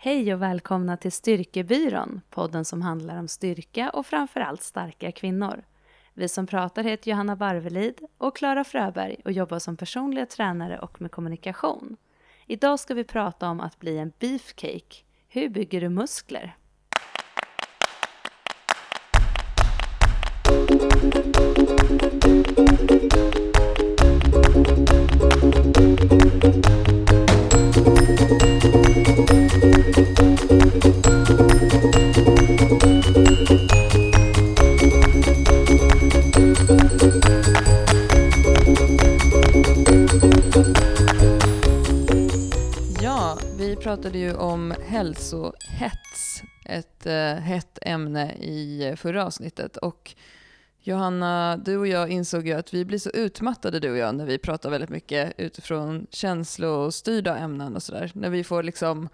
Hej och välkomna till Styrkebyrån, podden som handlar om styrka och framförallt starka kvinnor. Vi som pratar heter Johanna Barvelid och Klara Fröberg och jobbar som personliga tränare och med kommunikation. Idag ska vi prata om att bli en beefcake. Hur bygger du muskler? Pratade ju om hälsohets, ett eh, hett ämne i eh, förra avsnittet. Och Johanna, du och jag insåg ju att vi blir så utmattade du och jag när vi pratar väldigt mycket utifrån känslostyrda ämnen och sådär. När vi får liksom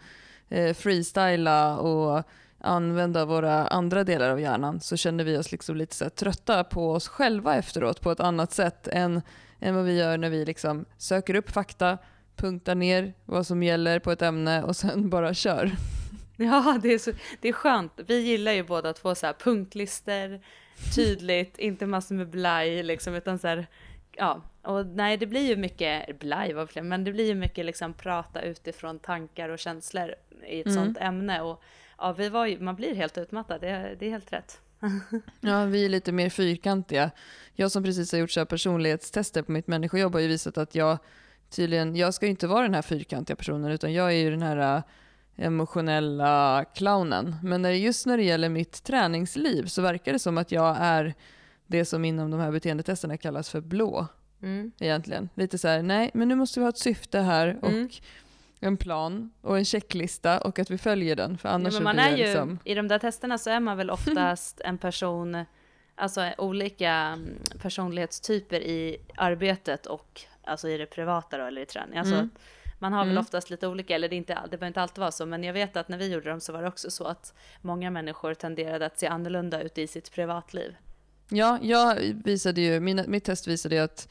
eh, freestyla och använda våra andra delar av hjärnan så känner vi oss liksom lite så trötta på oss själva efteråt på ett annat sätt än, än vad vi gör när vi liksom söker upp fakta, punktar ner vad som gäller på ett ämne och sen bara kör. Ja, det är, så, det är skönt. Vi gillar ju båda två så här punktlister, tydligt, inte massor med blaj liksom, utan så här, ja, och nej, det blir ju mycket, blaj var fler, men det blir ju mycket liksom prata utifrån tankar och känslor i ett mm. sånt ämne och ja, vi var ju, man blir helt utmattad, det, det är helt rätt. ja, vi är lite mer fyrkantiga. Jag som precis har gjort så personlighetstester på mitt människojobb har ju visat att jag tydligen, jag ska ju inte vara den här fyrkantiga personen utan jag är ju den här äh, emotionella clownen. Men just när det gäller mitt träningsliv så verkar det som att jag är det som inom de här beteendetesterna kallas för blå. Mm. Egentligen. Lite så här, nej men nu måste vi ha ett syfte här och mm. en plan och en checklista och att vi följer den. För annars ja, men man är ju, liksom... I de där testerna så är man väl oftast en person, alltså olika mm, personlighetstyper i arbetet och alltså i det privata då, eller i träning. Alltså, mm. Man har väl mm. oftast lite olika, eller det, inte, det behöver inte alltid vara så, men jag vet att när vi gjorde dem så var det också så att många människor tenderade att se annorlunda ut i sitt privatliv. Ja, jag visade ju, min, mitt test visade ju att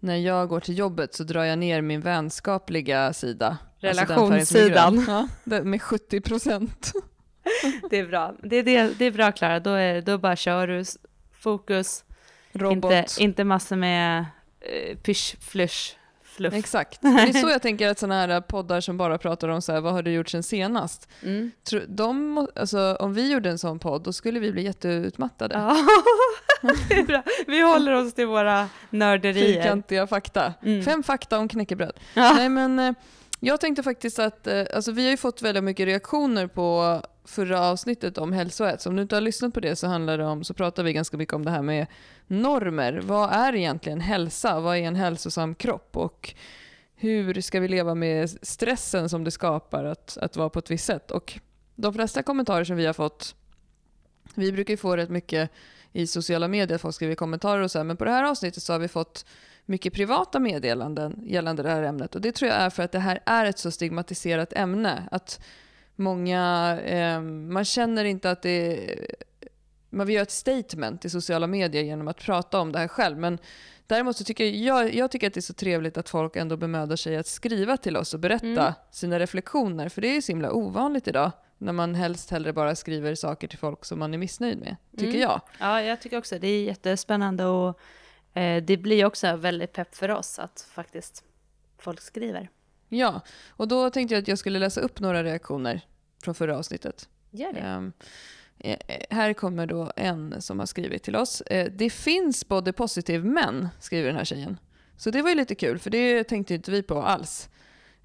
när jag går till jobbet så drar jag ner min vänskapliga sida. Relationssidan. Alltså ja, med 70 procent. det är bra. Det är, det, det är bra Klara, då, då bara kör du fokus. Robot. Inte, inte massor med eh, pysch, flush, fluff. Exakt. Det är så jag tänker att sådana här poddar som bara pratar om så här, vad har du gjort sen senast? Mm. De, alltså, om vi gjorde en sån podd, då skulle vi bli jätteutmattade. Ja, det är bra. Vi håller oss till våra nörderier. Fyrkantiga fakta. Mm. Fem fakta om knäckebröd. Ja. Nej, men, eh, jag tänkte faktiskt att, eh, alltså vi har ju fått väldigt mycket reaktioner på förra avsnittet om hälsohets. Om du inte har lyssnat på det så handlar det om, så pratar vi ganska mycket om det här med normer. Vad är egentligen hälsa? Vad är en hälsosam kropp? Och hur ska vi leva med stressen som det skapar att, att vara på ett visst sätt? Och de flesta kommentarer som vi har fått, vi brukar ju få rätt mycket i sociala medier, folk skriver kommentarer och så här, men på det här avsnittet så har vi fått mycket privata meddelanden gällande det här ämnet. Och det tror jag är för att det här är ett så stigmatiserat ämne. Att många, eh, man känner inte att det man vill göra ett statement i sociala medier genom att prata om det här själv. Men däremot så tycker jag, jag tycker att det är så trevligt att folk ändå bemödar sig att skriva till oss och berätta mm. sina reflektioner. För det är ju så himla ovanligt idag när man helst hellre bara skriver saker till folk som man är missnöjd med, tycker mm. jag. Ja, jag tycker också det är jättespännande eh, det blir också väldigt pepp för oss att faktiskt folk skriver. Ja, och då tänkte jag att jag skulle läsa upp några reaktioner från förra avsnittet. Gör det. Um, här kommer då en som har skrivit till oss. Eh, det finns body positive män, skriver den här tjejen. Så det var ju lite kul, för det tänkte inte vi på alls.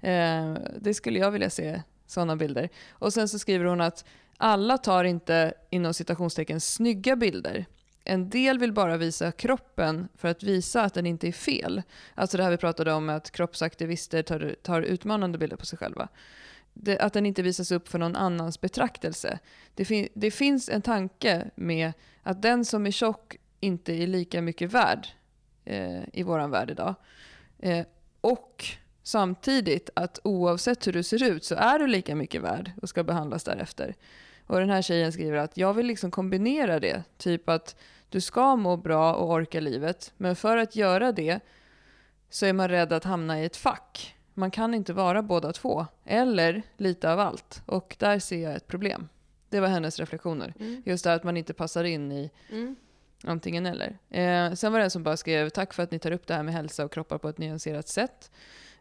Ehm, det skulle jag vilja se, sådana bilder. Och sen så skriver hon att alla tar inte inom citationstecken snygga bilder. En del vill bara visa kroppen för att visa att den inte är fel. Alltså det här vi pratade om att kroppsaktivister tar, tar utmanande bilder på sig själva det, att den inte visas upp för någon annans betraktelse. Det, fin det finns en tanke med att den som är tjock inte är lika mycket värd eh, i vår värld idag. Eh, och samtidigt att oavsett hur du ser ut så är du lika mycket värd och ska behandlas därefter. Och den här tjejen skriver att jag vill liksom kombinera det. Typ att du ska må bra och orka livet, men för att göra det så är man rädd att hamna i ett fack man kan inte vara båda två, eller lite av allt. Och där ser jag ett problem. Det var hennes reflektioner. Mm. Just det att man inte passar in i mm. antingen eller. Eh, sen var det en som bara skrev tack för att ni tar upp det här med hälsa och kroppar på ett nyanserat sätt.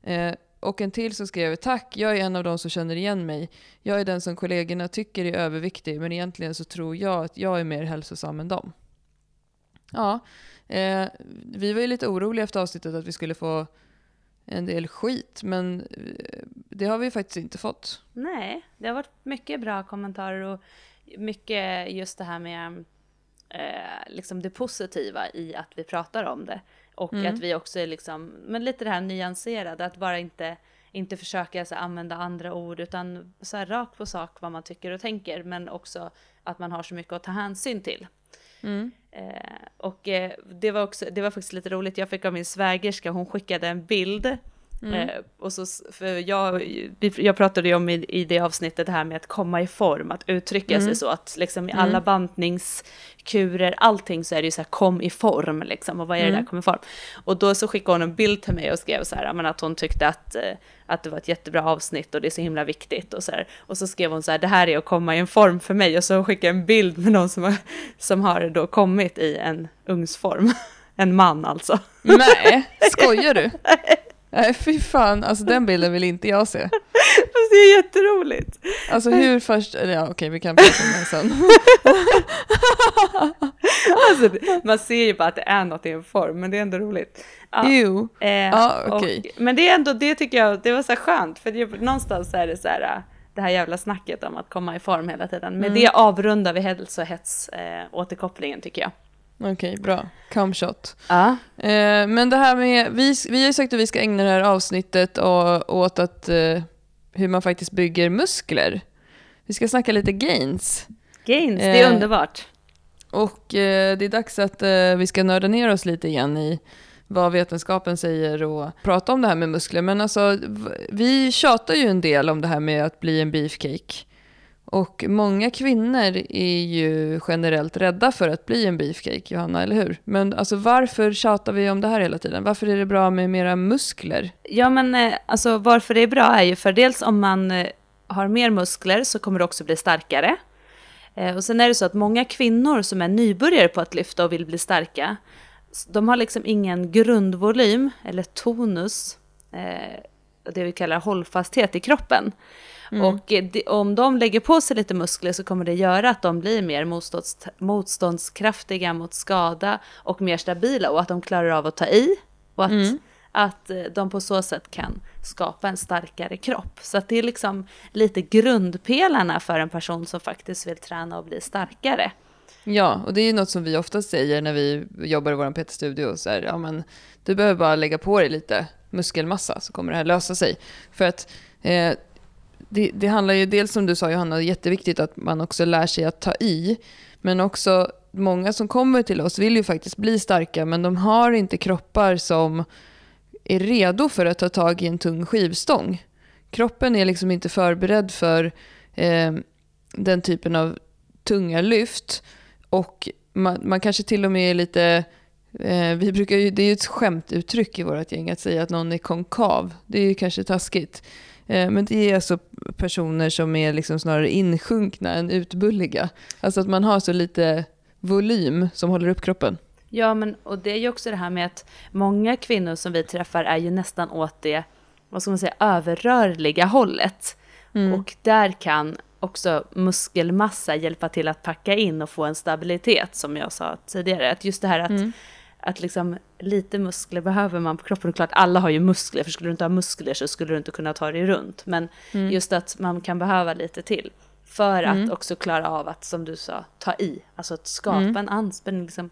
Eh, och en till som skrev tack, jag är en av de som känner igen mig. Jag är den som kollegorna tycker är överviktig, men egentligen så tror jag att jag är mer hälsosam än dem. Ja, eh, vi var ju lite oroliga efter avsnittet att vi skulle få en del skit, men eh, det har vi faktiskt inte fått. Nej, det har varit mycket bra kommentarer och mycket just det här med eh, liksom det positiva i att vi pratar om det. Och mm. att vi också är liksom, men lite det här nyanserade, att bara inte, inte försöka så, använda andra ord utan så här rakt på sak vad man tycker och tänker, men också att man har så mycket att ta hänsyn till. Mm. Eh, och eh, det var också, det var faktiskt lite roligt, jag fick av min svägerska, hon skickade en bild Mm. Eh, och så, för jag, jag pratade ju om i, i det avsnittet det här med att komma i form, att uttrycka mm. sig så att liksom i alla mm. bantningskurer, allting så är det ju så här kom i form liksom, och vad är det där mm. kom i form? Och då så skickade hon en bild till mig och skrev så här, men att hon tyckte att, eh, att det var ett jättebra avsnitt och det är så himla viktigt och så här. Och så skrev hon så här, det här är att komma i en form för mig och så skickade en bild med någon som har, som har då kommit i en ungsform. En man alltså. Nej, skojar du? Nej fy fan, alltså den bilden vill inte jag se. Fast det är jätteroligt. Alltså hur först, eller ja okej vi kan prata om det sen. alltså, man ser ju bara att det är något i en form, men det är ändå roligt. Ja, jo. Eh, ja, okay. Och, men det är ändå, det tycker jag, det var så skönt, för det, någonstans är det så här, det här jävla snacket om att komma i form hela tiden. Med mm. det avrundar vi hälsohets eh, återkopplingen tycker jag. Okej, okay, bra. Come shot. Ja. Eh, men det här med, vi, vi har ju sagt att vi ska ägna det här avsnittet och, åt att, eh, hur man faktiskt bygger muskler. Vi ska snacka lite gains. Gains, det är eh, underbart. Och eh, det är dags att eh, vi ska nörda ner oss lite igen i vad vetenskapen säger och prata om det här med muskler. Men alltså, vi tjatar ju en del om det här med att bli en beefcake. Och många kvinnor är ju generellt rädda för att bli en beefcake, Johanna, eller hur? Men alltså varför tjatar vi om det här hela tiden? Varför är det bra med mera muskler? Ja, men eh, alltså varför det är bra är ju för dels om man eh, har mer muskler så kommer det också bli starkare. Eh, och sen är det så att många kvinnor som är nybörjare på att lyfta och vill bli starka, de har liksom ingen grundvolym eller tonus, det vi kallar hållfasthet i kroppen. Mm. Och det, om de lägger på sig lite muskler så kommer det göra att de blir mer motstånds, motståndskraftiga mot skada och mer stabila och att de klarar av att ta i. Och att, mm. att eh, de på så sätt kan skapa en starkare kropp. Så det är liksom lite grundpelarna för en person som faktiskt vill träna och bli starkare. Ja, och det är ju något som vi ofta säger när vi jobbar i vår PT-studio. Så här, ja, men, du behöver bara lägga på dig lite muskelmassa så kommer det här lösa sig. För att eh, det, det, handlar ju dels som du sa Johanna, det är jätteviktigt att man också lär sig att ta i. Men också många som kommer till oss vill ju faktiskt bli starka men de har inte kroppar som är redo för att ta tag i en tung skivstång. Kroppen är liksom inte förberedd för eh, den typen av tunga lyft. Och man, man kanske till och med är lite eh, vi brukar ju, det är ju ett skämtuttryck i vårt gäng att säga att någon är konkav. Det är ju kanske taskigt. Eh, men det är alltså personer som är liksom snarare insjunkna än utbulliga. Alltså att man har så lite volym som håller upp kroppen. Ja, men och det är ju också det här med att många kvinnor som vi träffar är ju nästan åt det, vad ska man säga, överrörliga hållet. Mm. Och där kan också muskelmassa hjälpa till att packa in och få en stabilitet som jag sa tidigare. Att just det här att mm att liksom lite muskler behöver man på kroppen. Och klart, alla har ju muskler, för skulle du inte ha muskler så skulle du inte kunna ta dig runt. Men mm. just att man kan behöva lite till. För att mm. också klara av att, som du sa, ta i. Alltså att skapa mm. en anspänning. Liksom.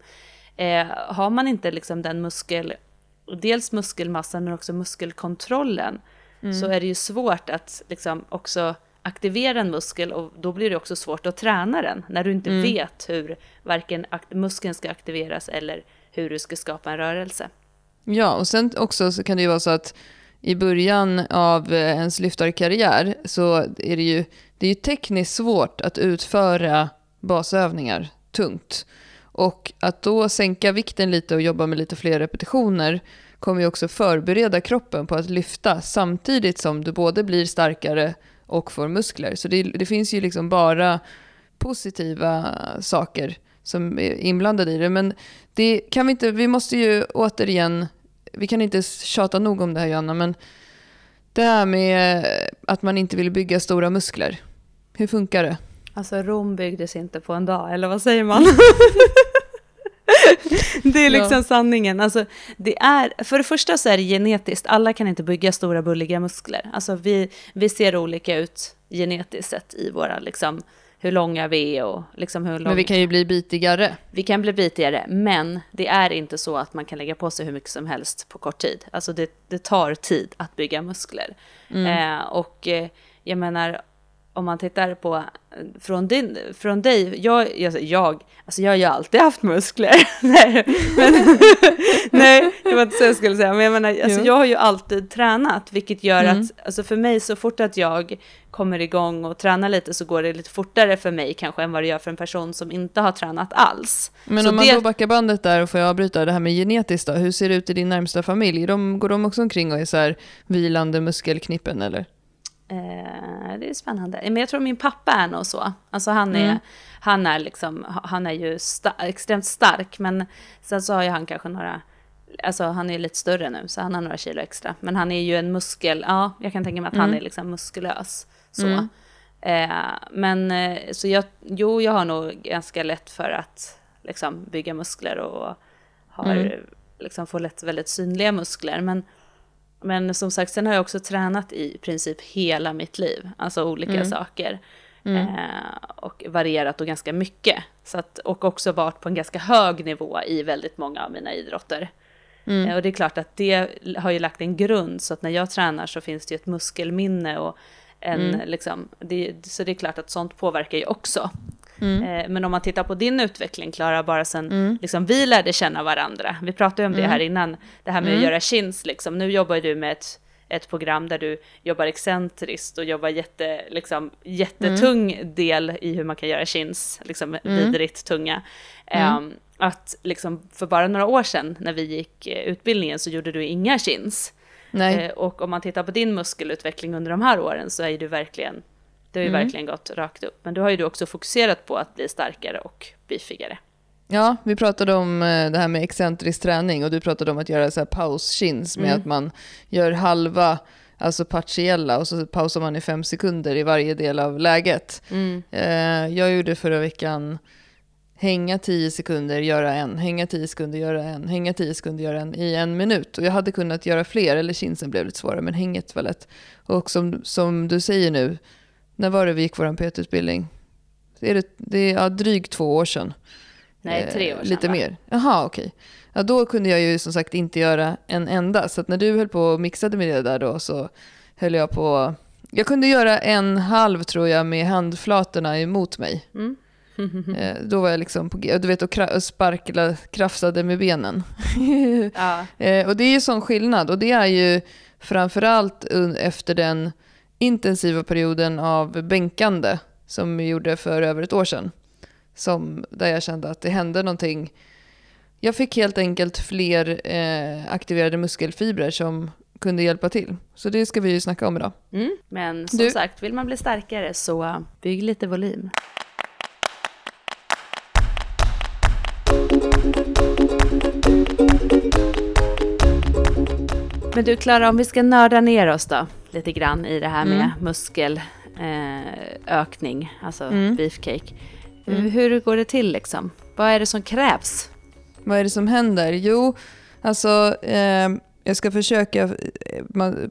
Eh, har man inte liksom den muskel, dels muskelmassan men också muskelkontrollen, mm. så är det ju svårt att liksom också aktivera en muskel och då blir det också svårt att träna den. När du inte mm. vet hur varken muskeln ska aktiveras eller hur du ska skapa en rörelse. Ja, och sen också så kan det ju vara så att i början av eh, ens lyftarkarriär så är det ju, det är ju tekniskt svårt att utföra basövningar tungt. Och att då sänka vikten lite och jobba med lite fler repetitioner kommer ju också förbereda kroppen på att lyfta samtidigt som du både blir starkare och får muskler. Så det, det finns ju liksom bara positiva saker som är inblandade i det. Men det kan vi inte, vi måste ju återigen, vi kan inte tjata nog om det här Johanna, men det här med att man inte vill bygga stora muskler. Hur funkar det? Alltså Rom byggdes inte på en dag, eller vad säger man? det är liksom ja. sanningen. Alltså, det är, för det första så är det genetiskt, alla kan inte bygga stora bulliga muskler. Alltså vi, vi ser olika ut genetiskt sett i våra liksom, hur långa vi är och liksom hur långa... Men vi kan ju bli bitigare. Vi kan bli bitigare, men det är inte så att man kan lägga på sig hur mycket som helst på kort tid. Alltså det, det tar tid att bygga muskler. Mm. Eh, och eh, jag menar, om man tittar på från, din, från dig, jag, jag, jag, alltså jag har ju alltid haft muskler. nej, men, nej, det var inte så jag skulle säga, men jag menar, alltså jag har ju alltid tränat, vilket gör mm. att, alltså för mig så fort att jag kommer igång och tränar lite så går det lite fortare för mig kanske än vad det gör för en person som inte har tränat alls. Men så om man det... då backar bandet där och får jag avbryta det här med genetiskt då, hur ser det ut i din närmsta familj? De, går de också omkring och är så här vilande muskelknippen eller? Eh, det är spännande. Men jag tror min pappa är nog så. Alltså han är, mm. han är, liksom, han är ju sta extremt stark, men sen så har ju han kanske några, alltså han är lite större nu, så han har några kilo extra. Men han är ju en muskel, ja, jag kan tänka mig att mm. han är liksom muskulös. Så. Mm. Eh, men eh, så jag, jo, jag har nog ganska lätt för att liksom bygga muskler och har, mm. liksom får lätt väldigt synliga muskler. Men men som sagt, sen har jag också tränat i princip hela mitt liv, alltså olika mm. saker. Mm. Eh, och varierat och ganska mycket. Så att, och också varit på en ganska hög nivå i väldigt många av mina idrotter. Mm. Eh, och det är klart att det har ju lagt en grund, så att när jag tränar så finns det ju ett muskelminne och en, mm. liksom, det, så det är klart att sånt påverkar ju också. Mm. Eh, men om man tittar på din utveckling, Klara, bara sen mm. liksom, vi lärde känna varandra. Vi pratade ju om det mm. här innan, det här med att mm. göra chins. Liksom. Nu jobbar du med ett, ett program där du jobbar excentriskt och jobbar jätte, liksom, jättetung mm. del i hur man kan göra chins, liksom vidrigt tunga. Um, att liksom, för bara några år sedan när vi gick eh, utbildningen så gjorde du inga chins. Eh, och om man tittar på din muskelutveckling under de här åren så är du verkligen det har ju mm. verkligen gått rakt upp. Men du har ju du också fokuserat på att bli starkare och beefigare. Ja, vi pratade om eh, det här med excentrisk träning och du pratade om att göra så här paus-chins med mm. att man gör halva, alltså partiella och så pausar man i fem sekunder i varje del av läget. Mm. Eh, jag gjorde förra veckan hänga tio sekunder, göra en, hänga tio sekunder, göra en, hänga tio sekunder, göra en i en minut. Och jag hade kunnat göra fler, eller chinsen blev lite svårare, men hänget var lätt. Och som, som du säger nu, när var det vi gick vår PT-utbildning? Det är, det, det är ja, drygt två år sedan. Nej, tre år sedan. Lite va? mer. Jaha, okej. Okay. Ja, då kunde jag ju som sagt inte göra en enda. Så när du höll på och mixade med det där då så höll jag på... Jag kunde göra en halv tror jag med handflatorna emot mig. Mm. eh, då var jag liksom på. Du vet, och sparkla, krafsade med benen. ja. eh, och det är ju sån skillnad. Och det är ju framförallt efter den intensiva perioden av bänkande som vi gjorde för över ett år sedan. Som, där jag kände att det hände någonting. Jag fick helt enkelt fler eh, aktiverade muskelfibrer som kunde hjälpa till. Så det ska vi ju snacka om idag. Mm, men som du. sagt, vill man bli starkare så bygg lite volym. Men du Klara, om vi ska nörda ner oss då lite grann i det här med mm. muskelökning, eh, alltså mm. beefcake. Mm. Hur går det till liksom? Vad är det som krävs? Vad är det som händer? Jo, alltså eh, jag ska försöka eh,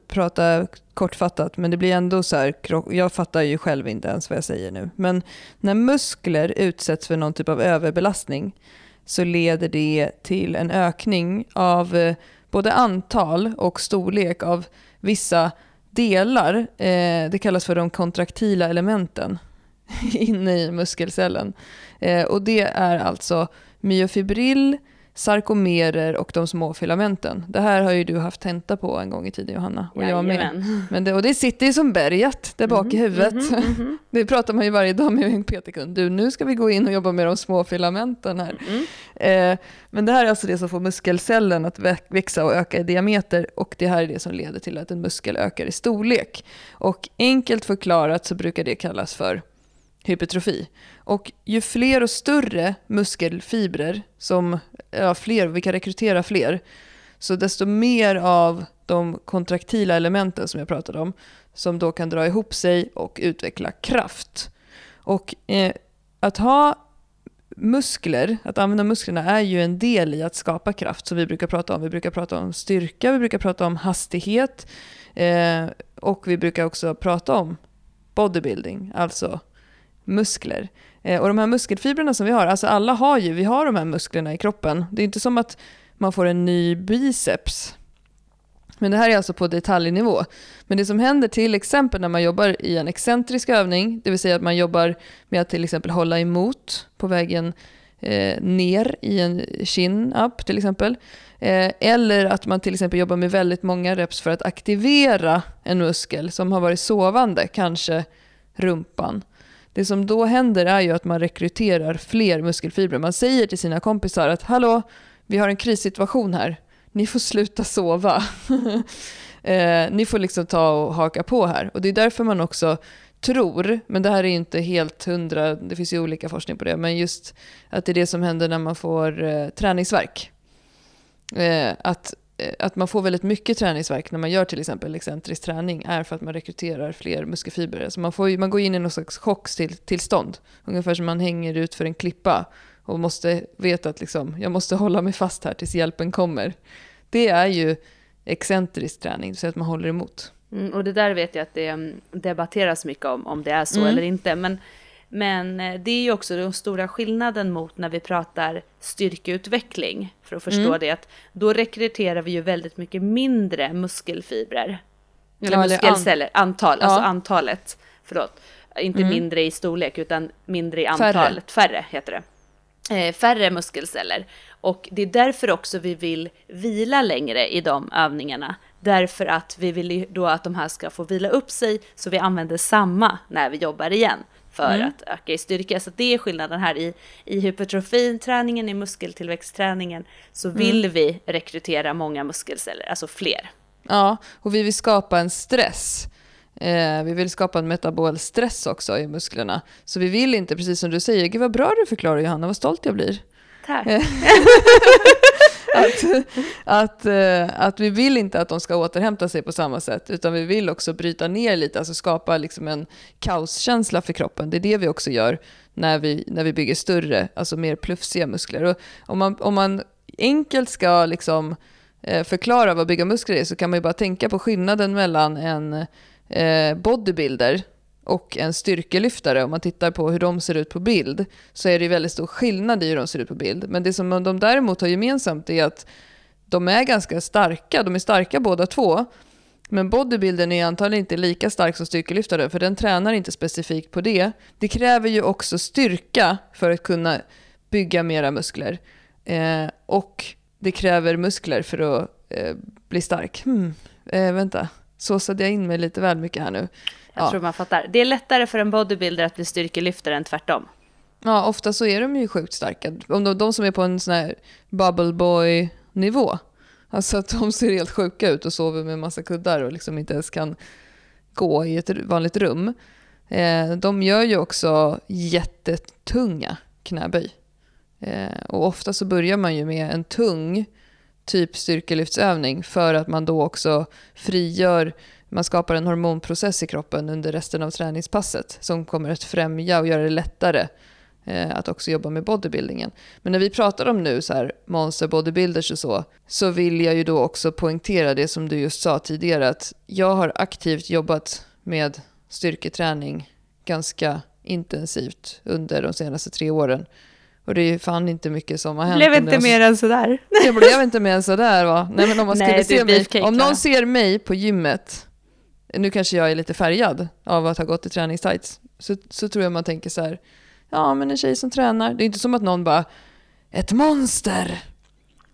prata kortfattat, men det blir ändå så här, jag fattar ju själv inte ens vad jag säger nu. Men när muskler utsätts för någon typ av överbelastning så leder det till en ökning av eh, både antal och storlek av vissa delar, eh, det kallas för de kontraktila elementen inne i muskelcellen. Eh, och det är alltså myofibrill, sarkomerer och de små filamenten. Det här har ju du haft tenta på en gång i tiden Johanna och jag med. Men det, och det sitter ju som berget där bak mm, i huvudet. Mm, mm, det pratar man ju varje dag med en PT-kund. Du, nu ska vi gå in och jobba med de små filamenten här. Eh, men det här är alltså det som får muskelcellen att växa och öka i diameter och det här är det som leder till att en muskel ökar i storlek. Och enkelt förklarat så brukar det kallas för hypertrofi. Och ju fler och större muskelfibrer, som, ja, fler, vi kan rekrytera fler, så desto mer av de kontraktila elementen som jag pratade om, som då kan dra ihop sig och utveckla kraft. Och eh, att ha muskler, att använda musklerna är ju en del i att skapa kraft som vi brukar prata om. Vi brukar prata om styrka, vi brukar prata om hastighet eh, och vi brukar också prata om bodybuilding, alltså muskler. Eh, och de här muskelfibrerna som vi har, alltså alla har ju, vi har de här musklerna i kroppen. Det är inte som att man får en ny biceps. Men det här är alltså på detaljnivå. Men det som händer till exempel när man jobbar i en excentrisk övning, det vill säga att man jobbar med att till exempel hålla emot på vägen eh, ner i en chin-up till exempel. Eh, eller att man till exempel jobbar med väldigt många reps för att aktivera en muskel som har varit sovande, kanske rumpan. Det som då händer är ju att man rekryterar fler muskelfibrer. Man säger till sina kompisar att hallå, vi har en krissituation här. Ni får sluta sova. eh, ni får liksom ta och haka på här. Och det är därför man också tror, men det här är inte helt hundra, det finns ju olika forskning på det, men just att det är det som händer när man får eh, träningsverk. Eh, att att man får väldigt mycket träningsverk när man gör till exempel excentrisk träning är för att man rekryterar fler muskelfibrer. Så man, får, man går in i något slags chocktillstånd. Ungefär som man hänger ut för en klippa och måste veta att liksom, jag måste hålla mig fast här tills hjälpen kommer. Det är ju excentrisk träning, så att man håller emot. Mm, och det där vet jag att det mm, debatteras mycket om, om det är så mm. eller inte. Men men eh, det är ju också den stora skillnaden mot när vi pratar styrkeutveckling. För att förstå mm. det, att då rekryterar vi ju väldigt mycket mindre muskelfibrer. Eller ja, muskelceller, an antal, alltså ja. alltså antalet. Förlåt, inte mm. mindre i storlek utan mindre i antalet, färre, färre heter det. Eh, färre muskelceller. Och det är därför också vi vill vila längre i de övningarna. Därför att vi vill då att de här ska få vila upp sig så vi använder samma när vi jobbar igen för mm. att öka i styrka. Så det är skillnaden här i, i hypertrofinträningen, i muskeltillväxtträningen, så mm. vill vi rekrytera många muskelceller, alltså fler. Ja, och vi vill skapa en stress. Eh, vi vill skapa en metabol stress också i musklerna. Så vi vill inte, precis som du säger, gud vad bra du förklarar Johanna, vad stolt jag blir. Tack. att, att, eh, att vi vill inte att de ska återhämta sig på samma sätt, utan vi vill också bryta ner lite, alltså skapa liksom en kaoskänsla för kroppen. Det är det vi också gör när vi, när vi bygger större, alltså mer plufsiga muskler. Och om, man, om man enkelt ska liksom, eh, förklara vad bygga muskler är så kan man ju bara tänka på skillnaden mellan en eh, bodybuilder och en styrkelyftare, om man tittar på hur de ser ut på bild, så är det väldigt stor skillnad i hur de ser ut på bild. Men det som de däremot har gemensamt är att de är ganska starka. De är starka båda två. Men bodybuilden är antagligen inte lika stark som styrkelyftaren, för den tränar inte specifikt på det. Det kräver ju också styrka för att kunna bygga mera muskler. Eh, och det kräver muskler för att eh, bli stark. Hmm, eh, vänta, såsade jag in mig lite väl mycket här nu? Jag ja. tror man fattar. Det är lättare för en bodybuilder att bli styrkelyftare än tvärtom. Ja, ofta så är de ju sjukt starka. Om de, de som är på en sån här bubble boy-nivå. Alltså att de ser helt sjuka ut och sover med massa kuddar och liksom inte ens kan gå i ett vanligt rum. Eh, de gör ju också jättetunga knäböj. Eh, och ofta så börjar man ju med en tung typ styrkelyftsövning för att man då också frigör man skapar en hormonprocess i kroppen under resten av träningspasset som kommer att främja och göra det lättare eh, att också jobba med bodybuildingen. Men när vi pratar om nu så här monster bodybuilders och så, så vill jag ju då också poängtera det som du just sa tidigare, att jag har aktivt jobbat med styrketräning ganska intensivt under de senaste tre åren. Och det är ju fan inte mycket som har hänt. Blev inte mer än sådär. Det blev inte mer än sådär va? Nej men om man skulle Nej, se mig, om någon ser mig på gymmet nu kanske jag är lite färgad av att ha gått i träningstights, så, så tror jag man tänker så här, ja men en tjej som tränar, det är inte som att någon bara, ett monster!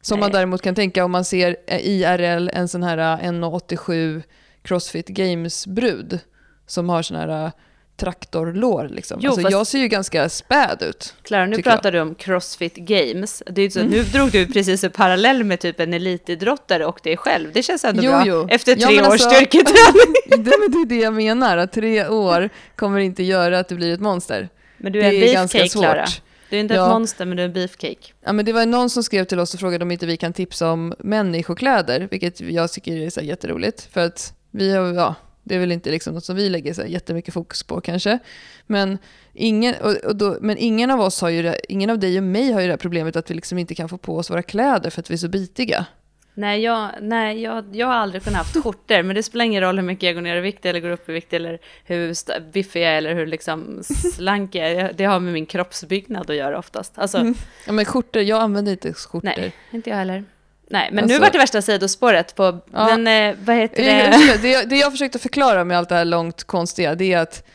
Som man däremot kan tänka om man ser IRL en sån här 1,87 Crossfit Games-brud som har sån här traktorlår. Liksom. Jo, alltså, jag ser ju ganska späd ut. Klara, nu pratar jag. du om Crossfit Games. Det är så, mm. Nu drog du precis en parallell med typ en elitidrottare och dig själv. Det känns ändå jo, bra jo. efter tre ja, års alltså, styrketräning. det, är det jag menar, att tre år kommer inte göra att du blir ett monster. Men du är, det är beefcake, Klara. Du är inte ja. ett monster, men du är en beefcake. Ja, men det var någon som skrev till oss och frågade om inte vi kan tipsa om människokläder, vilket jag tycker är så jätteroligt. För att vi har, ja, det är väl inte liksom något som vi lägger så jättemycket fokus på kanske. Men ingen, och, och då, men ingen av oss har ju det, ingen av dig och mig har ju det här problemet att vi liksom inte kan få på oss våra kläder för att vi är så bitiga. Nej, jag, nej jag, jag har aldrig kunnat haft skjortor, men det spelar ingen roll hur mycket jag går ner i vikt eller går upp i vikt eller hur biffig jag är eller hur liksom slank jag är. Det har med min kroppsbyggnad att göra oftast. Alltså, mm. Ja, men skjortor, jag använder inte skjortor. Nej, inte jag heller. Nej, men alltså, nu var det värsta sidospåret på, ja, men eh, vad heter det? det? Det jag försökte förklara med allt det här långt konstiga, det är att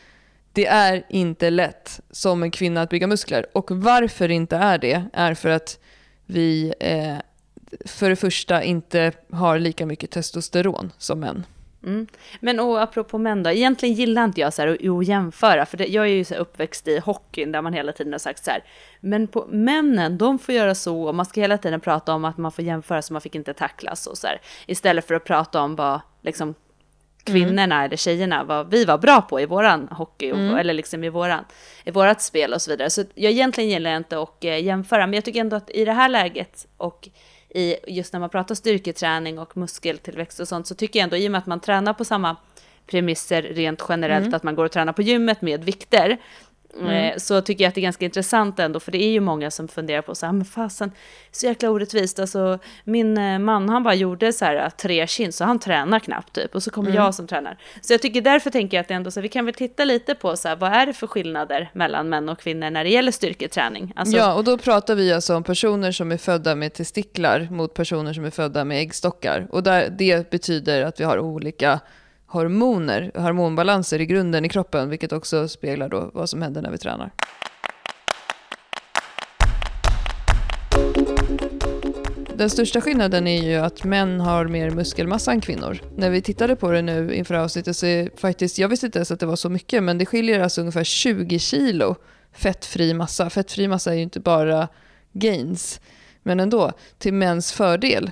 det är inte lätt som en kvinna att bygga muskler. Och varför det inte är det, är för att vi eh, för det första inte har lika mycket testosteron som män. Mm. Men och apropå män då, egentligen gillar inte jag så här att, att jämföra, för det, jag är ju så uppväxt i hockeyn där man hela tiden har sagt så här, men på, männen, de får göra så, och man ska hela tiden prata om att man får jämföra så man fick inte tacklas och så här, istället för att prata om vad liksom kvinnorna mm. eller tjejerna, vad vi var bra på i våran hockey, mm. eller liksom i, våran, i vårat spel och så vidare. Så jag egentligen gillar jag inte att eh, jämföra, men jag tycker ändå att i det här läget och i just när man pratar styrketräning och muskeltillväxt och sånt så tycker jag ändå i och med att man tränar på samma premisser rent generellt, mm. att man går och tränar på gymmet med vikter, Mm. Eh, så tycker jag att det är ganska intressant ändå, för det är ju många som funderar på så här, men fasen, så jäkla orättvist. Alltså, min eh, man, han bara gjorde så här tre kin, så han tränar knappt typ, och så kommer mm. jag som tränar. Så jag tycker därför tänker jag att det ändå så här, vi kan väl titta lite på så här, vad är det för skillnader mellan män och kvinnor när det gäller styrketräning? Alltså, ja, och då pratar vi alltså om personer som är födda med testiklar mot personer som är födda med äggstockar. Och där, det betyder att vi har olika hormoner, hormonbalanser i grunden i kroppen, vilket också speglar då vad som händer när vi tränar. Den största skillnaden är ju att män har mer muskelmassa än kvinnor. När vi tittade på det nu inför avsnittet så är faktiskt, jag visste inte ens att det var så mycket, men det skiljer alltså ungefär 20 kilo fettfri massa. Fettfri massa är ju inte bara gains, men ändå till mäns fördel.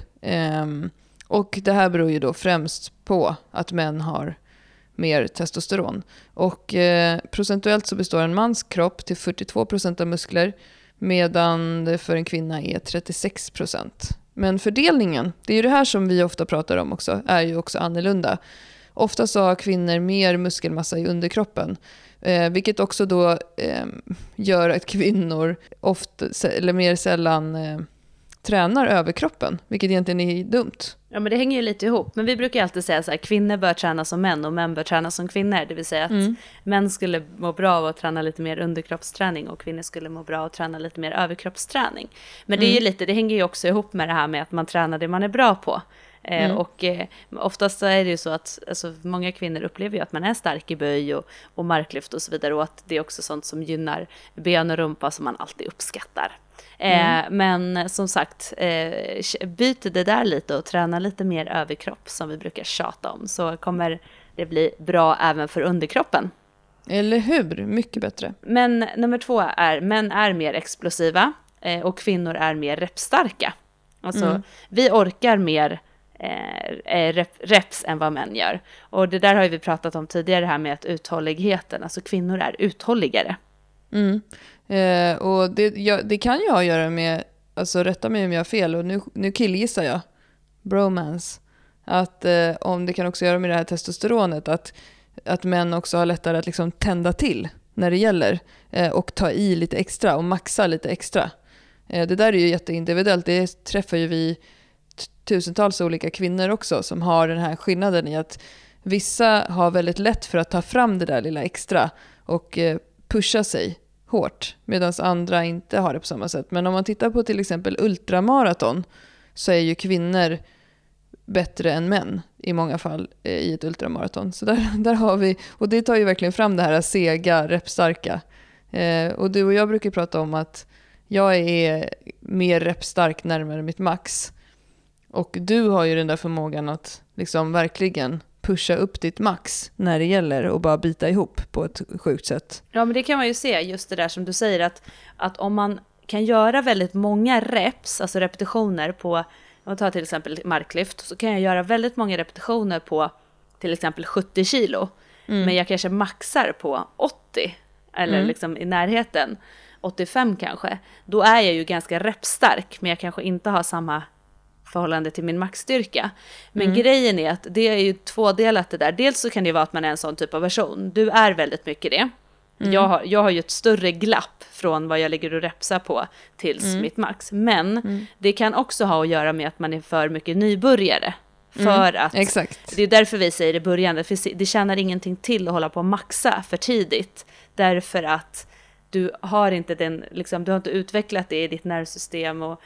Um, och det här beror ju då främst på att män har mer testosteron. Och eh, procentuellt så består en mans kropp till 42% av muskler medan det för en kvinna är 36%. Men fördelningen, det är ju det här som vi ofta pratar om också, är ju också annorlunda. Ofta så har kvinnor mer muskelmassa i underkroppen. Eh, vilket också då eh, gör att kvinnor ofta, eller mer sällan eh, tränar överkroppen, vilket egentligen är dumt. Ja, men det hänger ju lite ihop. Men vi brukar alltid säga så här, kvinnor bör träna som män och män bör träna som kvinnor. Det vill säga att mm. män skulle må bra av att träna lite mer underkroppsträning och kvinnor skulle må bra av att träna lite mer överkroppsträning. Men det är ju mm. lite, det hänger ju också ihop med det här med att man tränar det man är bra på. Eh, mm. Och eh, oftast så är det ju så att alltså, många kvinnor upplever ju att man är stark i böj och, och marklyft och så vidare och att det är också sånt som gynnar ben och rumpa som man alltid uppskattar. Eh, mm. men som sagt, eh, byt det där lite och träna lite mer överkropp som vi brukar tjata om så kommer det bli bra även för underkroppen. Eller hur? Mycket bättre. Men nummer två är män är mer explosiva och kvinnor är mer repstarka. Alltså mm. vi orkar mer eh, eh reps än vad män gör. Och det där har vi pratat om tidigare, det här med att uthålligheten, alltså kvinnor är uthålligare. Mm. Eh, och det, jag, det, kan ju ha att göra med, alltså rätta mig om jag har fel, och nu, nu killgissar jag, bromance, att eh, om det kan också göra med det här testosteronet, att, att män också har lättare att liksom tända till när det gäller eh, och ta i lite extra och maxa lite extra. Eh, det där är ju jätteindividuellt, det träffar ju vi tusentals olika kvinnor också som har den här skillnaden i att vissa har väldigt lätt för att ta fram det där lilla extra och eh, pusha sig hårt medan andra inte har det på samma sätt. Men om man tittar på till exempel ultramaraton så är ju kvinnor bättre än män i många fall eh, i ett ultramaraton. Så där, där har vi, och det tar ju verkligen fram det här sega, repstarka. Eh, och du och jag brukar prata om att jag är mer repstark närmare mitt max. Och du har ju den där förmågan att liksom verkligen pusha upp ditt max när det gäller och bara bita ihop på ett sjukt sätt. Ja, men det kan man ju se, just det där som du säger, att, att om man kan göra väldigt många reps, alltså repetitioner på, om man tar till exempel marklyft, så kan jag göra väldigt många repetitioner på till exempel 70 kilo. Mm. Men jag kanske maxar på 80, eller mm. liksom i närheten, 85 kanske. Då är jag ju ganska repstark, men jag kanske inte har samma förhållande till min maxstyrka. Men mm. grejen är att det är ju tvådelat det där. Dels så kan det vara att man är en sån typ av person. Du är väldigt mycket det. Mm. Jag, har, jag har ju ett större glapp från vad jag ligger och repsar på tills mm. mitt max. Men mm. det kan också ha att göra med att man är för mycket nybörjare. Mm. För att, Exakt. det är därför vi säger i början, för det tjänar ingenting till att hålla på och maxa för tidigt. Därför att du har inte den, liksom, du har inte utvecklat det i ditt nervsystem och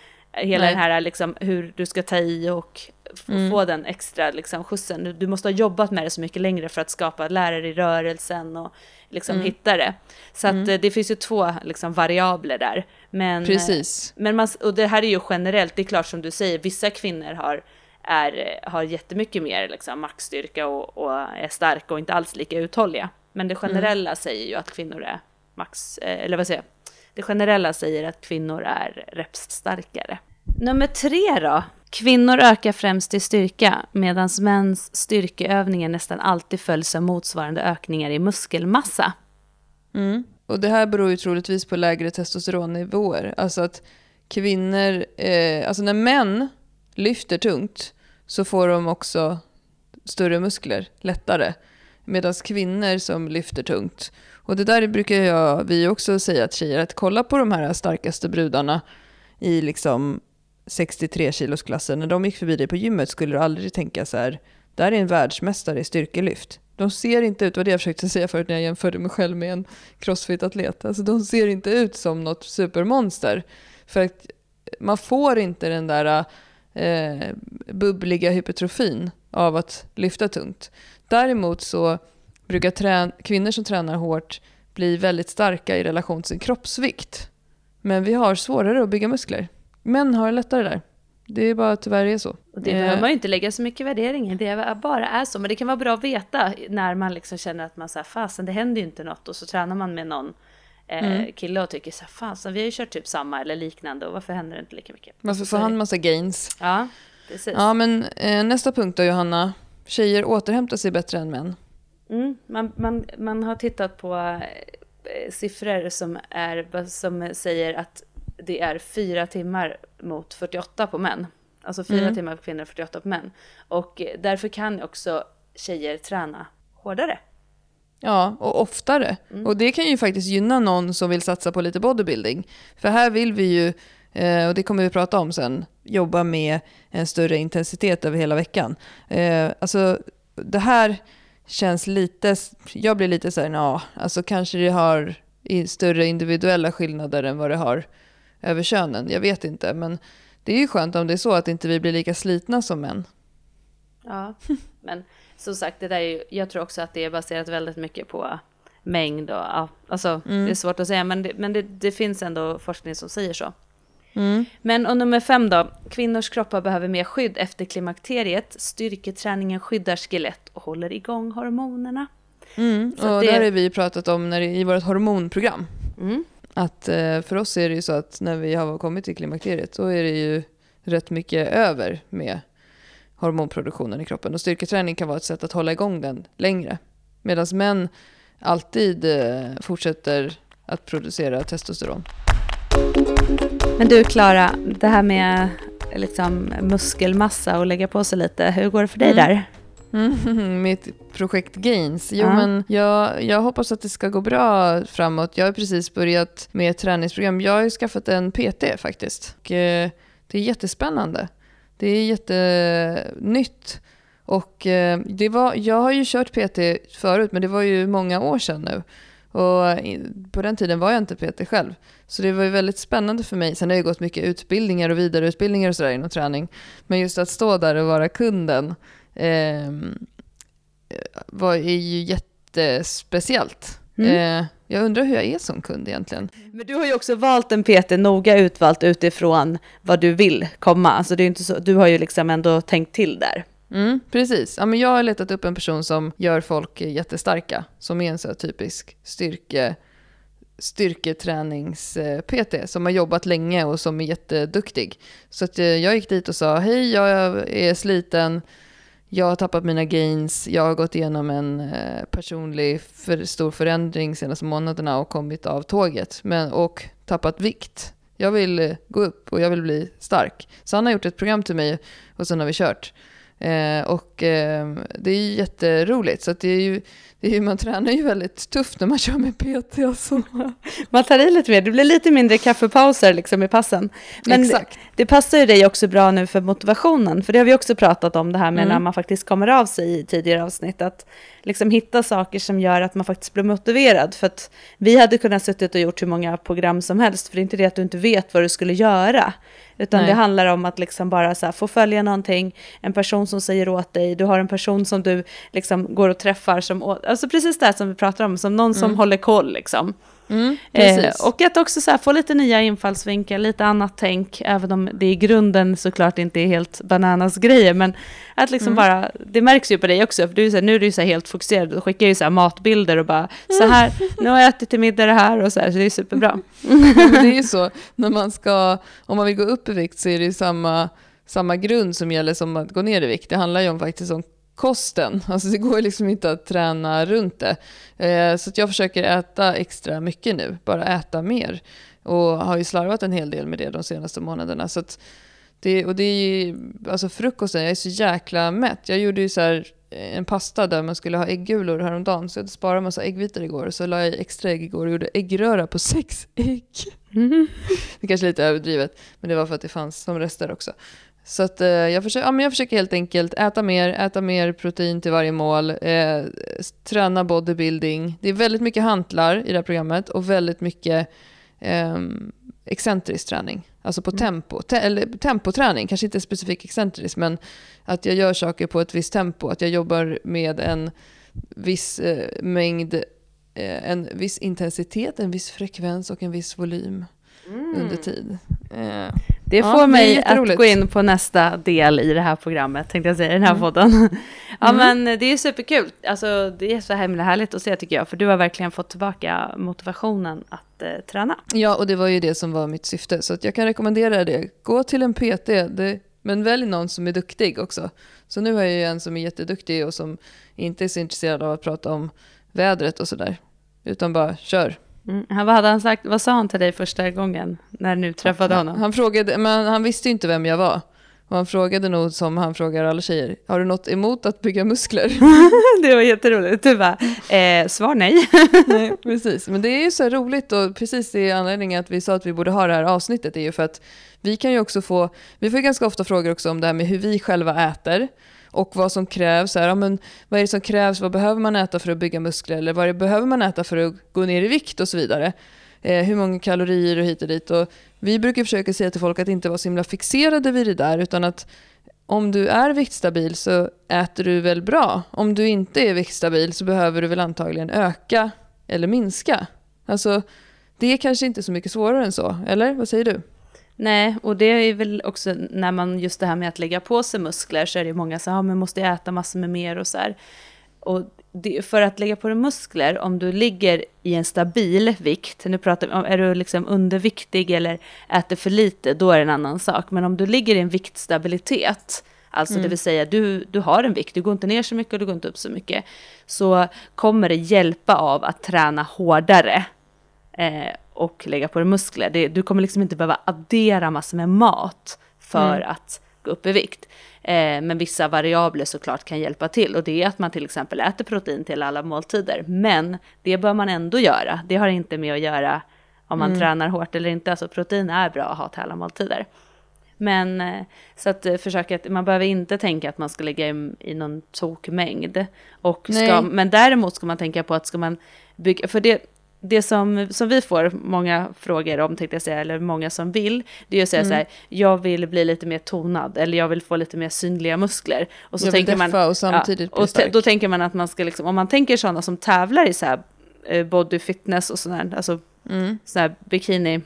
hela Nej. den här liksom hur du ska ta i och mm. få den extra liksom skjutsen. Du måste ha jobbat med det så mycket längre för att skapa lärare i rörelsen och liksom mm. hitta det. Så mm. Eh, det finns ju två liksom variabler där. Men, Precis. Men man, och det här är ju generellt, det är klart som du säger, vissa kvinnor har är, har jättemycket mer liksom, maxstyrka och, och är starka och inte alls lika uthålliga. Men det mm. generella säger ju att kvinnor är max, eh, eller vad säger jag, det generella säger att kvinnor är repsstarkare. Nummer tre då. Kvinnor ökar främst i styrka medan mäns styrkeövningar nästan alltid följs av motsvarande ökningar i muskelmassa. Mm. Och det här beror ju troligtvis på lägre testosteronnivåer. Alltså att kvinnor, eh, alltså när män lyfter tungt så får de också större muskler lättare. Medan kvinnor som lyfter tungt och det där brukar jag, vi också säga till tjejer, att kolla på de här starkaste brudarna i liksom 63 kilosklassen. När de gick förbi dig på gymmet skulle du aldrig tänka så här, där är en världsmästare i styrkelyft. De ser inte ut, vad det jag försökte säga förut när jag jämförde mig själv med en crossfit-atlet, alltså de ser inte ut som något supermonster. För att man får inte den där eh, bubbliga hypertrofin av att lyfta tungt. Däremot så brukar trän kvinnor som tränar hårt bli väldigt starka i relation till sin kroppsvikt. Men vi har svårare att bygga muskler. Män har det lättare där. Det är bara tyvärr är så. Och det behöver eh. man ju inte lägga så mycket värdering i, det bara är så. Men det kan vara bra att veta när man liksom känner att man säger fasen det händer ju inte något och så tränar man med någon eh, mm. kille och tycker så här, fasen vi har ju kört typ samma eller liknande och varför händer det inte lika mycket? Varför får han massa gains? Ja, precis. Ja men eh, nästa punkt då Johanna. Tjejer återhämtar sig bättre än män. Mm, man, man, man har tittat på eh, siffror som, är, som säger att det är fyra timmar mot 48 på män. Alltså fyra mm. timmar på kvinnor och 48 på män. Och därför kan också tjejer träna hårdare. Ja, och oftare. Mm. Och det kan ju faktiskt gynna någon som vill satsa på lite bodybuilding. För här vill vi ju, eh, och det kommer vi prata om sen, jobba med en större intensitet över hela veckan. Eh, alltså det här känns lite, jag blir lite så här, ja, alltså kanske det har större individuella skillnader än vad det har över könen. Jag vet inte, men det är ju skönt om det är så att inte vi blir lika slitna som män. Ja, men som sagt, det där är ju, jag tror också att det är baserat väldigt mycket på mängd och ja, alltså mm. det är svårt att säga, men, det, men det, det finns ändå forskning som säger så. Mm. Men och nummer fem då, kvinnors kroppar behöver mer skydd efter klimakteriet. Styrketräningen skyddar skelett och håller igång hormonerna. Mm. och det har vi pratat om när, i vårt hormonprogram. Mm. Att eh, för oss är det ju så att när vi har kommit till klimakteriet så är det ju rätt mycket över med hormonproduktionen i kroppen. Och styrketräning kan vara ett sätt att hålla igång den längre. Medan män alltid eh, fortsätter att producera testosteron. Men du Klara, det här med liksom muskelmassa och lägga på sig lite, hur går det för dig mm. där? Mm, mitt projekt Gains. Jo, ja. men jag, jag hoppas att det ska gå bra framåt. Jag har precis börjat med ett träningsprogram. Jag har ju skaffat en PT faktiskt. Och, eh, det är jättespännande. Det är jättenytt. Och eh, det var, jag har ju kört PT förut, men det var ju många år sedan nu. Och på den tiden var jag inte PT själv. Så det var ju väldigt spännande för mig. Sen har jag gått mycket utbildningar och vidareutbildningar och sådär inom träning. Men just att stå där och vara kunden eh, var, är ju jättespeciellt. Mm. Eh, jag undrar hur jag är som kund egentligen. Men du har ju också valt en PT noga utvalt utifrån vad du vill komma. Alltså det är inte så, du har ju liksom ändå tänkt till där. Mm, precis. Ja, men jag har letat upp en person som gör folk jättestarka. Som är en så typisk styrke, styrketränings-PT som har jobbat länge och som är jätteduktig. Så att eh, jag gick dit och sa hej, jag är sliten, jag har tappat mina gains, jag har gått igenom en eh, personlig för, stor förändring senaste månaderna och kommit av tåget men, och tappat vikt. Jag vill eh, gå upp och jag vill bli stark. Så han har gjort ett program till mig och sen har vi kört. Eh, och eh, det är jätteroligt. Så det är ju, det är, man tränar ju väldigt tufft när man kör med PT. Alltså. Man tar i lite mer, det blir lite mindre kaffepauser liksom i passen. Men Exakt. det passar ju dig också bra nu för motivationen, för det har vi också pratat om det här med mm. när man faktiskt kommer av sig i tidigare avsnitt, att liksom hitta saker som gör att man faktiskt blir motiverad. För att vi hade kunnat suttit och gjort hur många program som helst, för det är inte det att du inte vet vad du skulle göra. Utan Nej. det handlar om att liksom bara här, få följa någonting, en person som säger åt dig, du har en person som du liksom går och träffar, som, alltså precis det som vi pratar om, som någon mm. som håller koll liksom. Mm, eh, och att också så få lite nya infallsvinklar, lite annat tänk, även om det i grunden såklart inte är helt bananas grejer, men att liksom mm. bara, det märks ju på dig också, för du är så här, nu är du så helt fokuserad, du skickar ju så matbilder och bara, så här, nu har jag ätit till middag det här och så här, så det är superbra. det är ju så, när man ska, om man vill gå upp i vikt så är det ju samma, samma grund som gäller som att gå ner i vikt. Det handlar ju om faktiskt om kosten. Alltså det går liksom inte att träna runt det. Eh, så jag försöker äta extra mycket nu, bara äta mer. Och har ju slarvat en hel del med det de senaste månaderna. Så det, och det är ju, alltså frukosten, jag är så jäkla mätt. Jag gjorde ju så här en pasta där man skulle ha äggulor häromdagen. Så jag sparade massa äggvitor igår. Så la jag extra ägg igår och gjorde äggröra på sex ägg. Mm. Det kanske är lite överdrivet, men det var för att det fanns som rester också. Så att, eh, jag, försöker, ja, men jag försöker helt enkelt äta mer, äta mer protein till varje mål, eh, träna bodybuilding. Det är väldigt mycket hantlar i det här programmet och väldigt mycket eh, excentrisk träning. Alltså på mm. tempo. Te eller tempoträning, kanske inte specifikt excentrisk, men att jag gör saker på ett visst tempo. Att jag jobbar med en viss eh, mängd, eh, en viss intensitet, en viss frekvens och en viss volym mm. under tid. Det får ja, mig att gå in på nästa del i det här programmet, tänkte jag säga, i den här mm. podden. ja, mm. men det är superkul. Alltså, det är så himla härligt att se tycker jag, för du har verkligen fått tillbaka motivationen att eh, träna. Ja, och det var ju det som var mitt syfte, så jag kan rekommendera det. Gå till en PT, det, men välj någon som är duktig också. Så nu har jag ju en som är jätteduktig och som inte är så intresserad av att prata om vädret och sådär, utan bara kör. Mm. Han, vad, hade han sagt, vad sa han till dig första gången när du träffade honom? Han, frågade, men han visste ju inte vem jag var. Och han frågade nog som han frågar alla tjejer, har du något emot att bygga muskler? det var jätteroligt, du bara, eh, svar nej. nej. Precis, men det är ju så roligt och precis det är anledningen att vi sa att vi borde ha det här avsnittet är ju för att vi kan ju också få, vi får ganska ofta frågor också om det här med hur vi själva äter och vad som krävs. Här, ja, men vad är det som krävs? Vad behöver man äta för att bygga muskler? Eller vad behöver man äta för att gå ner i vikt och så vidare? Eh, hur många kalorier och hit och dit. Och vi brukar försöka säga till folk att inte vara så himla fixerade vid det där utan att om du är viktstabil så äter du väl bra. Om du inte är viktstabil så behöver du väl antagligen öka eller minska. Alltså, det är kanske inte så mycket svårare än så, eller vad säger du? Nej, och det är väl också när man just det här med att lägga på sig muskler så är det många som ja, men måste äta massor med mer och så här. Och det, för att lägga på dig muskler, om du ligger i en stabil vikt, nu pratar vi om, är du liksom underviktig eller äter för lite, då är det en annan sak. Men om du ligger i en viktstabilitet, alltså mm. det vill säga du, du har en vikt, du går inte ner så mycket och du går inte upp så mycket, så kommer det hjälpa av att träna hårdare. Eh, och lägga på dig muskler. Det, du kommer liksom inte behöva addera massor med mat för mm. att gå upp i vikt. Eh, men vissa variabler såklart kan hjälpa till och det är att man till exempel äter protein till alla måltider. Men det bör man ändå göra. Det har inte med att göra om man mm. tränar hårt eller inte. Alltså protein är bra att ha till alla måltider. Men eh, så att eh, försöka att man behöver inte tänka att man ska lägga i, i någon tokmängd. Och ska, men däremot ska man tänka på att ska man bygga, för det, det som, som vi får många frågor om, tänkte jag säga, eller många som vill, det är att säga mm. så här, jag vill bli lite mer tonad, eller jag vill få lite mer synliga muskler. Och så jag tänker man, och samtidigt ja, och då tänker man att man ska liksom, om man tänker sådana som tävlar i så här eh, body fitness och sådär, alltså mm. sådär bikini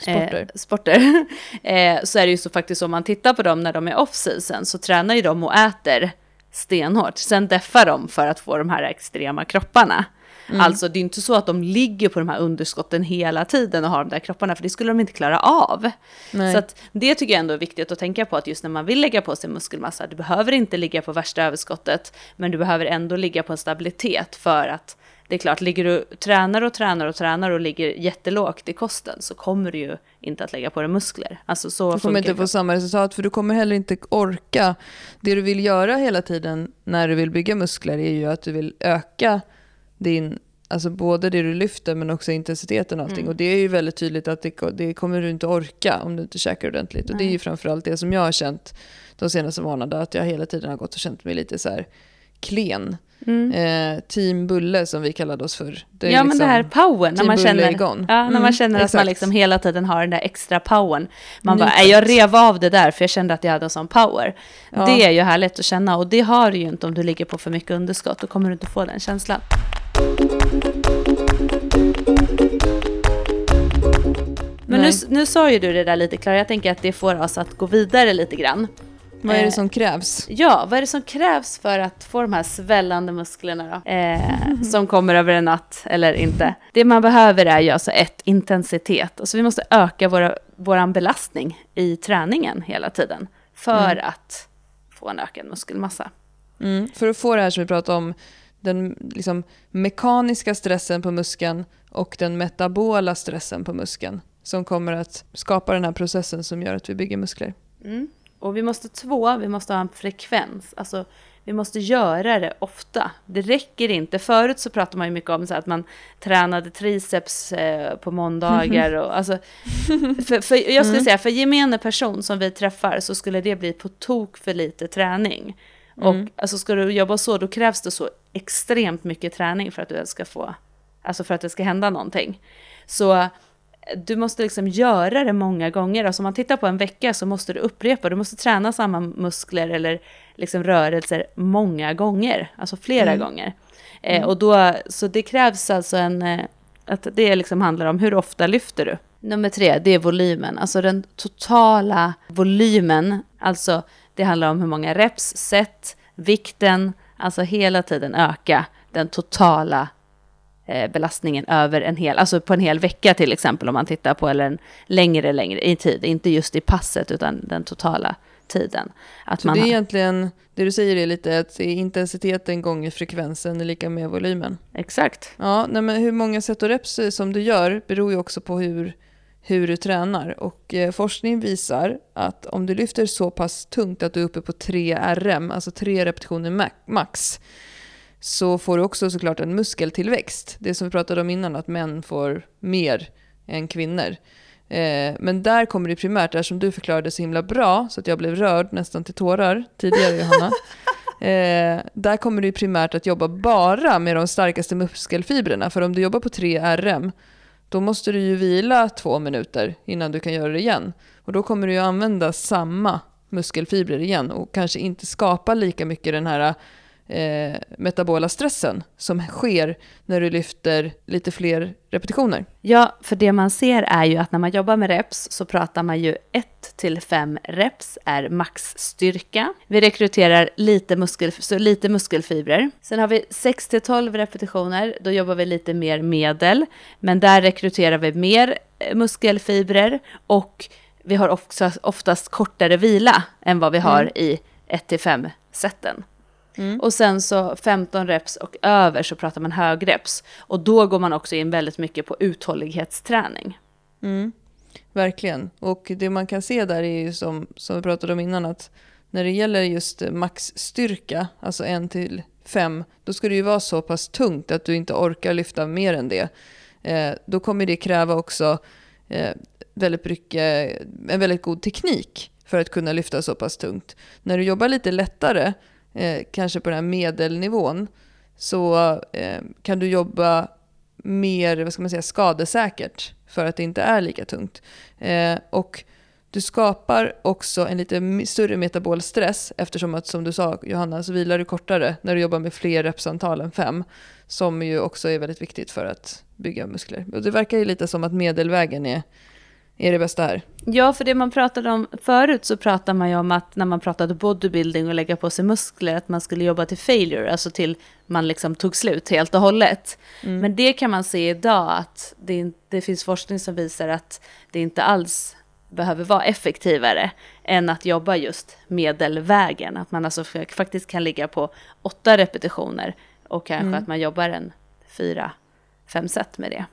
sporter, eh, sporter eh, så är det ju så faktiskt om man tittar på dem när de är off-season så tränar ju de och äter stenhårt. Sen deffar de för att få de här extrema kropparna. Mm. Alltså det är inte så att de ligger på de här underskotten hela tiden och har de där kropparna, för det skulle de inte klara av. Nej. Så att det tycker jag ändå är viktigt att tänka på, att just när man vill lägga på sig muskelmassa, du behöver inte ligga på värsta överskottet, men du behöver ändå ligga på en stabilitet för att det är klart, ligger du tränar och tränar och tränar och ligger jättelågt i kosten så kommer du ju inte att lägga på dig muskler. Alltså så du kommer inte få samma resultat för du kommer heller inte orka. Det du vill göra hela tiden när du vill bygga muskler är ju att du vill öka din, alltså både det du lyfter men också intensiteten och allting. Mm. Och det är ju väldigt tydligt att det, det, kommer du inte orka om du inte käkar ordentligt. Nej. Och det är ju framförallt det som jag har känt de senaste månaderna, att jag hela tiden har gått och känt mig lite så här klen. Mm. Eh, team Bulle som vi kallade oss för. ja liksom men det här powern, när man känner, ja, när mm, man känner att man liksom hela tiden har den där extra powern. Man Nytt. bara, jag rev av det där för jag kände att jag hade en sån power. Ja. Det är ju härligt att känna och det har du ju inte om du ligger på för mycket underskott. Då kommer du inte få den känslan. Men nu, nu sa ju du det där lite Klara, jag tänker att det får oss att gå vidare lite grann. Vad är det eh, som krävs? Ja, vad är det som krävs för att få de här svällande musklerna då? Eh, som kommer över en natt, eller inte. Det man behöver är ju alltså ett, intensitet. Alltså vi måste öka våra, vår belastning i träningen hela tiden. För mm. att få en ökad muskelmassa. Mm. För att få det här som vi pratade om, den liksom, mekaniska stressen på muskeln och den metabola stressen på muskeln. Som kommer att skapa den här processen som gör att vi bygger muskler. Mm. Och vi måste två, vi måste ha en frekvens. Alltså vi måste göra det ofta. Det räcker inte. Förut så pratade man ju mycket om så att man tränade triceps eh, på måndagar. Och, alltså, för, för, jag skulle mm. säga, för gemene person som vi träffar så skulle det bli på tok för lite träning. Och mm. alltså, ska du jobba så, då krävs det så extremt mycket träning för att du ska få, alltså för att det ska hända någonting. Så du måste liksom göra det många gånger. Alltså om man tittar på en vecka så måste du upprepa, du måste träna samma muskler eller liksom rörelser många gånger, alltså flera mm. gånger. Eh, mm. och då, så det krävs alltså en, eh, att det liksom handlar om hur ofta lyfter du? Nummer tre, det är volymen, alltså den totala volymen, alltså det handlar om hur många reps, set, vikten, alltså hela tiden öka den totala Eh, belastningen över en hel, alltså på en hel vecka till exempel om man tittar på, eller en längre, längre i tid, inte just i passet utan den totala tiden. Att Så man det är har... egentligen, det du säger är lite att intensiteten gånger frekvensen är lika med volymen? Exakt. Ja, nej men hur många set och reps som du gör beror ju också på hur, hur du tränar. Och eh, forskning visar att om du lyfter så pass tungt att du är uppe på 3 RM, alltså 3 repetitioner max, så får du också såklart en muskeltillväxt. Det som vi pratade om innan, att män får mer än kvinnor. Eh, men där kommer det primärt, där som du förklarade så himla bra, så att jag blev rörd nästan till tårar tidigare Johanna. Eh, där kommer du primärt att jobba bara med de starkaste muskelfibrerna. För om du jobbar på 3 RM, då måste du ju vila två minuter innan du kan göra det igen. Och då kommer du ju använda samma muskelfibrer igen och kanske inte skapa lika mycket den här eh, metabola stressen som sker när du lyfter lite fler repetitioner. Ja, för det man ser är ju att när man jobbar med reps så pratar man ju 1 till 5 reps är maxstyrka. Vi rekryterar lite, muskel, så lite muskelfibrer. Sen har vi 6 till 12 repetitioner, då jobbar vi lite mer medel, men där rekryterar vi mer eh, muskelfibrer och vi har också oftast kortare vila än vad vi har mm. i 1 till 5 seten. Mm. Och sen så 15 reps och över så pratar man högreps. Och då går man också in väldigt mycket på uthållighetsträning. Mm. Verkligen. Och det man kan se där är ju som, som vi pratade om innan att när det gäller just maxstyrka, alltså en till fem, då ska det ju vara så pass tungt att du inte orkar lyfta mer än det. Eh, då kommer det kräva också eh, väldigt mycket, en väldigt god teknik för att kunna lyfta så pass tungt. När du jobbar lite lättare eh, kanske på den här medelnivån, så eh, kan du jobba mer vad ska man säga, skadesäkert för att det inte är lika tungt. Eh, och du skapar också en lite större metabol stress eftersom att som du sa Johanna så vilar du kortare när du jobbar med fler repsantal än fem. Som ju också är väldigt viktigt för att bygga muskler. Och det verkar ju lite som att medelvägen är, är det bästa här. Ja, för det man pratade om förut så pratade man ju om att när man pratade bodybuilding och lägga på sig muskler att man skulle jobba till failure, alltså till man liksom tog slut helt och hållet. Mm. Men det kan man se idag att det, det finns forskning som visar att det inte alls behöver vara effektivare än att jobba just medelvägen. Att man alltså faktiskt kan ligga på åtta repetitioner och kanske mm. att man jobbar en fyra, fem set med det.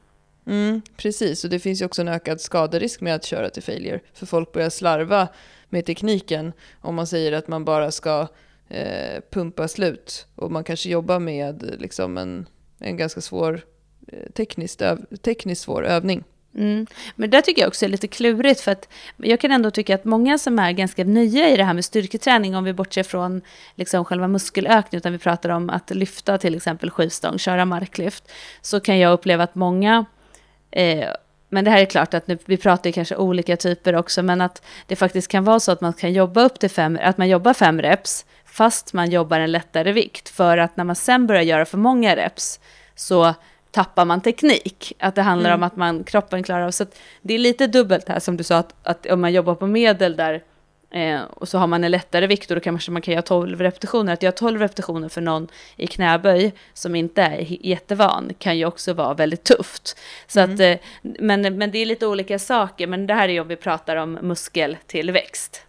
Mm, precis, och det finns ju också en ökad skaderisk med att köra till failure. För folk börjar slarva med tekniken om man säger att man bara ska eh, pumpa slut. Och man kanske jobbar med liksom en, en ganska svår, eh, tekniskt, öv, tekniskt svår övning. Mm. Men det tycker jag också är lite klurigt för att jag kan ändå tycka att många som är ganska nya i det här med styrketräning, om vi bortser från liksom själva muskelökning, utan vi pratar om att lyfta till exempel skivstång, köra marklyft, så kan jag uppleva att många eh, men det här är klart att nu, vi pratar kanske olika typer också, men att det faktiskt kan vara så att man kan jobba upp till fem, att man jobbar fem reps, fast man jobbar en lättare vikt, för att när man sen börjar göra för många reps, så tappar man teknik. Att det handlar mm. om att man, kroppen klarar av. Så det är lite dubbelt här som du sa, att, att om man jobbar på medel där eh, och så har man en lättare vikt och då kanske man kan göra 12 repetitioner. Att göra 12 repetitioner för någon i knäböj som inte är jättevan kan ju också vara väldigt tufft. Så mm. att, eh, men, men det är lite olika saker, men det här är om vi pratar om muskeltillväxt.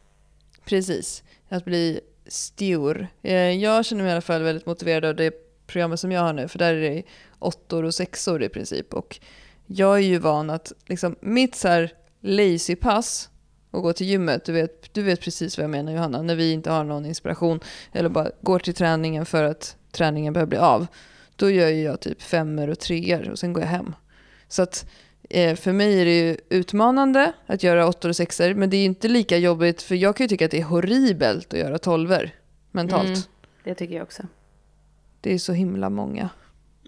Precis, att bli stor. Eh, jag känner mig i alla fall väldigt motiverad av det programmet som jag har nu, för där är det åttor och sexor i princip. Och jag är ju van att liksom, mitt så här lazy-pass och gå till gymmet, du vet, du vet precis vad jag menar Johanna, när vi inte har någon inspiration eller bara går till träningen för att träningen behöver bli av. Då gör jag typ femmer och treor och sen går jag hem. Så att eh, för mig är det ju utmanande att göra åttor och sexor, men det är inte lika jobbigt, för jag kan ju tycka att det är horribelt att göra tolver mentalt. Mm, det tycker jag också. Det är så himla många.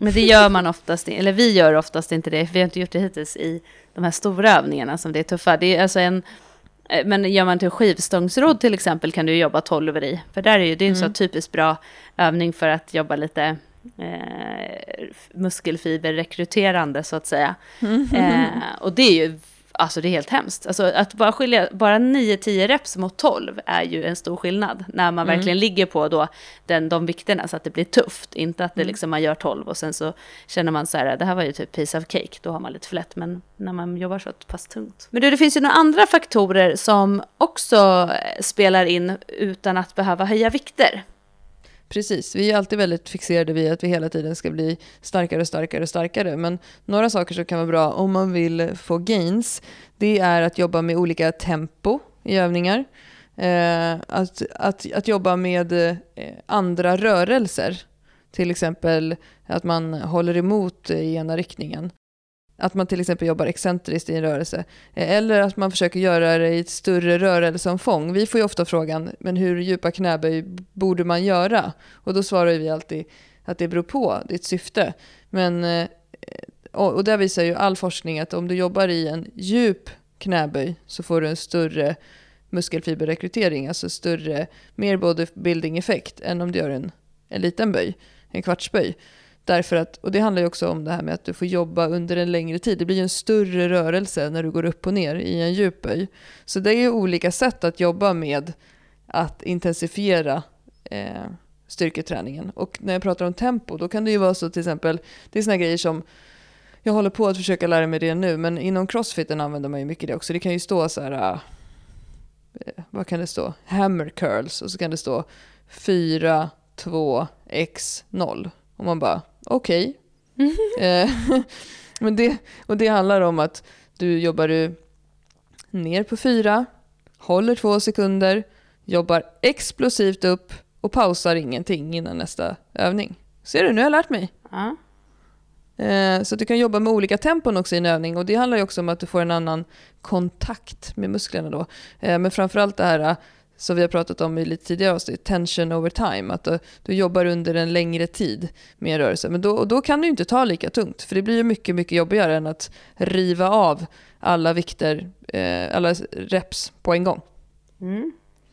Men det gör man oftast, eller vi gör oftast inte det, för vi har inte gjort det hittills i de här stora övningarna som det är tuffa. Det är alltså en, men gör man till skivstångsrodd till exempel kan du jobba 12 i, för där är ju, det är en mm. så typiskt bra övning för att jobba lite eh, muskelfiberrekryterande så att säga. Mm. Eh, och det är ju Alltså det är helt hemskt. Alltså att bara skilja, bara 9-10 reps mot 12 är ju en stor skillnad. När man mm. verkligen ligger på då den, de vikterna så att det blir tufft. Inte att det mm. liksom man gör 12 och sen så känner man så här, det här var ju typ piece of cake, då har man lite för lätt. Men när man jobbar så pass tungt. Men du, det finns ju några andra faktorer som också spelar in utan att behöva höja vikter. Precis, vi är alltid väldigt fixerade vid att vi hela tiden ska bli starkare, starkare, starkare. Men några saker som kan vara bra om man vill få gains, det är att jobba med olika tempo i övningar. Eh, att, att, att jobba med eh, andra rörelser. Till exempel att man håller emot i ena riktningen. Att man till exempel jobbar excentriskt i en rörelse. Eh, eller att man försöker göra det i ett större rörelseomfång. Vi får ju ofta frågan, men hur djupa knäböj borde man göra? Och då svarar vi alltid att det beror på ditt syfte. Men, eh, och där visar ju all forskning att om du jobbar i en djup knäböj så får du en större muskelfiberrekrytering, alltså större, mer bodybuilding-effekt än om du gör en, en liten böj, en kvartsböj. Därför att, och det handlar ju också om det här med att du får jobba under en längre tid. Det blir ju en större rörelse när du går upp och ner i en djupböj. Så det är ju olika sätt att jobba med att intensifiera eh, styrketräningen. Och när jag pratar om tempo, då kan det ju vara så till exempel, det är sådana grejer som jag håller på att försöka lära mig det nu, men inom crossfiten använder man ju mycket det också. Det kan ju stå så här, eh, vad kan det stå? Hammer curls och så kan det stå 4, 2, x, 0. Och man bara, okej. Okay. Eh, men det, och det handlar om att du jobbar du ner på fyra, håller två sekunder, jobbar explosivt upp och pausar ingenting innan nästa övning. Ser du, nu har jag lärt mig. Uh. Så du kan jobba med olika tempon också i en övning och det handlar ju också om att du får en annan kontakt med musklerna då. Eh, men framförallt det här som vi har pratat om i lite tidigare avsnitt, tension over time, att du, du jobbar under en längre tid med en rörelse. Men då, då kan du inte ta lika tungt, för det blir ju mycket, mycket jobbigare än att riva av alla vikter, eh, alla reps på en gång. Mm.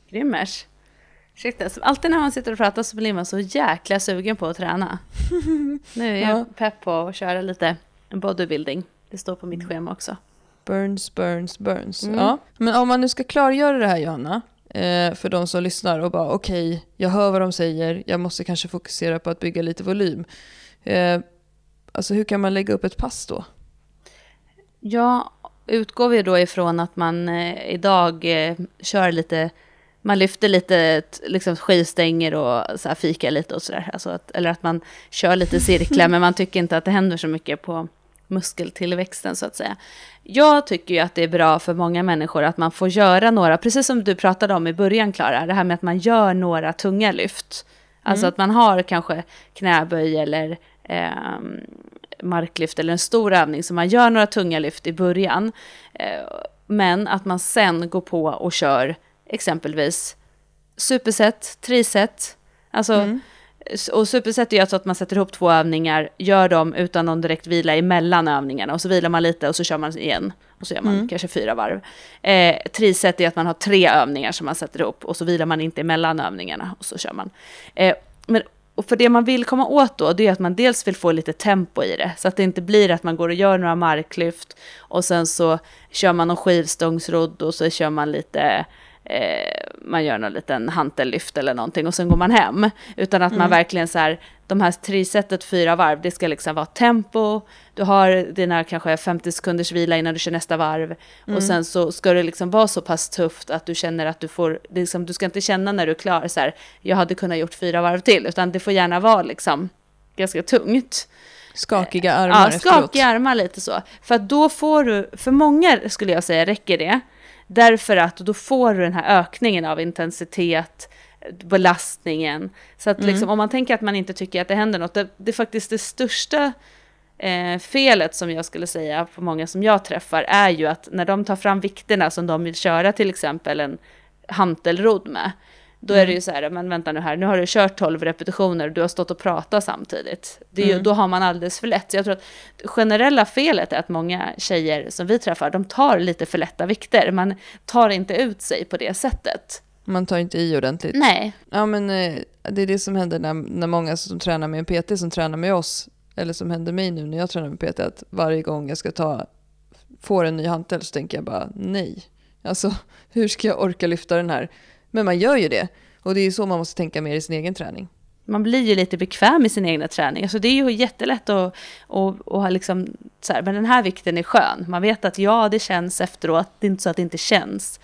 Grymmers. Shit, alltså, alltid när man sitter och pratar så blir man så jäkla sugen på att träna. nu är jag ja. pepp på att köra lite bodybuilding. Det står på mitt mm. schema också. Burns, burns, burns. Mm. Ja. Men om man nu ska klargöra det här Johanna, för de som lyssnar och bara okej, okay, jag hör vad de säger, jag måste kanske fokusera på att bygga lite volym. Eh, alltså hur kan man lägga upp ett pass då? Ja, utgår vi då ifrån att man eh, idag eh, kör lite man lyfter lite liksom, skivstänger och så här, fikar lite och sådär. Alltså eller att man kör lite cirklar, men man tycker inte att det händer så mycket på muskeltillväxten så att säga. Jag tycker ju att det är bra för många människor att man får göra några, precis som du pratade om i början Klara, det här med att man gör några tunga lyft. Alltså mm. att man har kanske knäböj eller eh, marklyft eller en stor övning, så man gör några tunga lyft i början. Eh, men att man sen går på och kör exempelvis superset, triset, alltså mm. Och superset är alltså att man sätter ihop två övningar, gör dem utan någon direkt vila emellan övningarna och så vilar man lite och så kör man igen. Och så gör man mm. kanske fyra varv. Eh, triset är att man har tre övningar som man sätter ihop och så vilar man inte emellan övningarna och så kör man. Eh, men och för det man vill komma åt då, det är att man dels vill få lite tempo i det, så att det inte blir att man går och gör några marklyft och sen så kör man någon skivstångsrodd och så kör man lite man gör någon liten hantellyft eller någonting och sen går man hem. Utan att mm. man verkligen så här, de här trisetet fyra varv, det ska liksom vara tempo, du har dina kanske 50 sekunders vila innan du kör nästa varv. Mm. Och sen så ska det liksom vara så pass tufft att du känner att du får, liksom, du ska inte känna när du är klar så här, jag hade kunnat gjort fyra varv till, utan det får gärna vara liksom ganska tungt. Skakiga armar Ja, skakiga armar lite så. För att då får du, för många skulle jag säga räcker det. Därför att då får du den här ökningen av intensitet, belastningen. Så att mm. liksom, om man tänker att man inte tycker att det händer något, det, det är faktiskt det största eh, felet som jag skulle säga på många som jag träffar är ju att när de tar fram vikterna som de vill köra till exempel en hantelrodd med, då är det ju mm. så här, men vänta nu här, nu har du kört 12 repetitioner och du har stått och pratat samtidigt. Det är ju, mm. Då har man alldeles för lätt. Så jag tror att generella felet är att många tjejer som vi träffar, de tar lite för lätta vikter. Man tar inte ut sig på det sättet. Man tar inte i ordentligt. Nej. Ja men eh, det är det som händer när, när många som tränar med en PT som tränar med oss, eller som händer mig nu när jag tränar med PT, att varje gång jag ska ta, får en ny hantel så tänker jag bara nej. Alltså hur ska jag orka lyfta den här? Men man gör ju det. Och det är så man måste tänka mer i sin egen träning. Man blir ju lite bekväm i sin egna träning. Alltså det är ju jättelätt att, att, att ha liksom, så här, men den här vikten är skön. Man vet att ja, det känns efteråt. Det är inte så att det inte känns.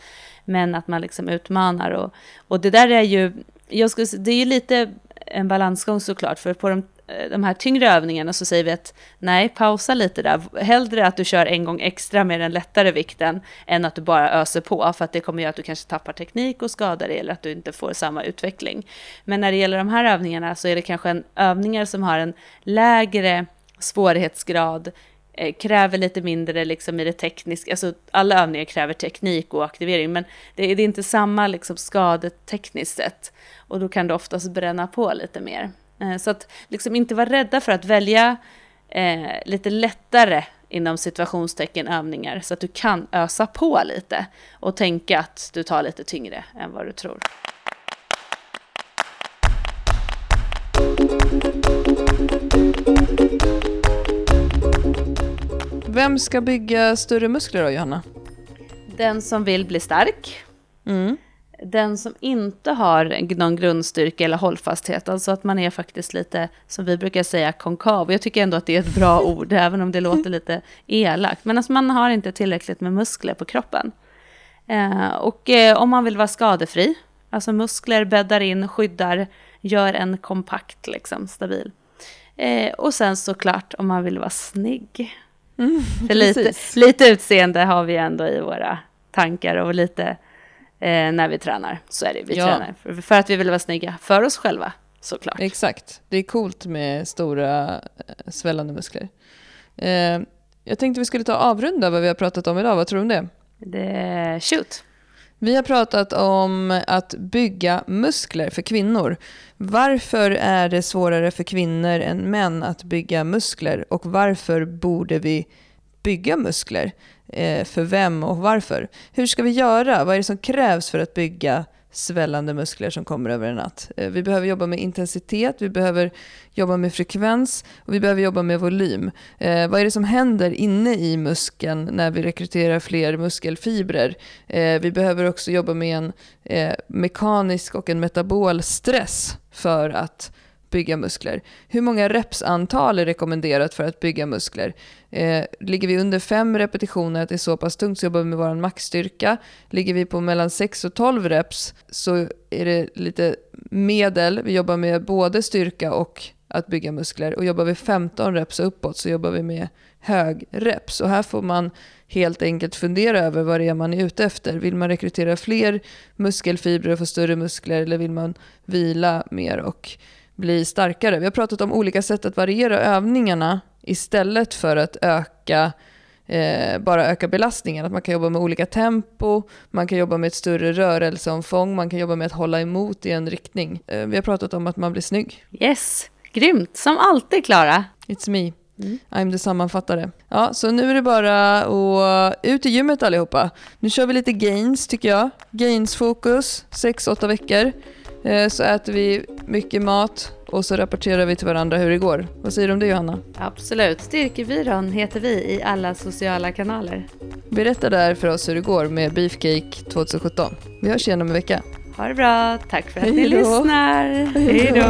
Men att man liksom utmanar. Och, och det där är ju, jag skulle, det är ju lite en balansgång såklart. För på de Eh, de här tyngre övningarna så säger vi att nej, pausa lite där. Hellre att du kör en gång extra med den lättare vikten än att du bara öser på för att det kommer göra att du kanske tappar teknik och skadar dig eller att du inte får samma utveckling. Men när det gäller de här övningarna så är det kanske en övningar som har en lägre svårighetsgrad eh, kräver lite mindre liksom i det tekniska, alltså alla övningar kräver teknik och aktivering, men det är, det är inte samma liksom skadetekniskt sett. Och då kan det oftast bränna på lite mer. Eh, så att liksom inte vara rädda för att välja eh, lite lättare inom situationstecken övningar så att du kan ösa på lite och tänka att du tar lite tyngre än vad du tror. Vem ska bygga större muskler då, Johanna? Den som vill bli stark. Mm den som inte har någon grundstyrka eller hållfasthet, alltså att man är faktiskt lite, som vi brukar säga, konkav. Jag tycker ändå att det är ett bra ord, även om det låter lite elakt. Men alltså man har inte tillräckligt med muskler på kroppen. Eh, och eh, om man vill vara skadefri, alltså muskler bäddar in, skyddar, gör en kompakt, liksom, stabil. Eh, och sen såklart om man vill vara snygg. Mm, lite, lite utseende har vi ändå i våra tankar och lite när vi tränar. Så är det, vi ja. tränar för, att vi vill vara snygga för oss själva såklart. Exakt, det är coolt med stora eh, svällande muskler. Eh, jag tänkte vi skulle ta avrunda vad vi har pratat om idag, vad tror du om det? det shoot! Vi har pratat om att bygga muskler för kvinnor. Varför är det svårare för kvinnor än män att bygga muskler och varför borde vi bygga muskler? Eh, för vem och varför? Hur ska vi göra? Vad är det som krävs för att bygga svällande muskler som kommer över en natt. Eh, vi behöver jobba med intensitet, vi behöver jobba med frekvens och vi behöver jobba med volym. Eh, vad är det som händer inne i muskeln när vi rekryterar fler muskelfibrer? Vi behöver också jobba med en mekanisk och en metabol stress för att bygga muskler. Hur många repsantal är rekommenderat för att bygga muskler? Eh, ligger vi under fem repetitioner, att det är så pass tungt, så jobbar vi med vår maxstyrka. Ligger vi på mellan 6 och 12 reps så är det lite medel. Vi jobbar med både styrka och att bygga muskler. Och jobbar vi 15 reps uppåt så jobbar vi med hög reps. Och här får man helt enkelt fundera över vad det är man är ute efter. Vill man rekrytera fler muskelfibrer och få större muskler eller vill man vila mer och bli starkare. Vi har pratat om olika sätt att variera övningarna istället för att öka eh, bara öka belastningen. Att man kan jobba med olika tempo, man kan jobba med ett större rörelseomfång, man kan jobba med att hålla emot i en riktning. Eh, vi har pratat om att man blir snygg. Yes, grymt. Som alltid Klara. It's me. Mm. I'm the sammanfattare. Ja, så nu är det bara att ut i gymmet allihopa. Nu kör vi lite gains tycker jag. Gains-fokus, 6-8 veckor. Eh, så äter vi mycket mat och så rapporterar vi till varandra hur det går. Vad säger du om det Johanna? Absolut. Styrkebyrån heter vi i alla sociala kanaler. Berätta där för oss hur det går med Beefcake 2017. Vi hörs igen om en vecka. Ha det bra. Tack för att Hejdå. ni lyssnar. Hej då.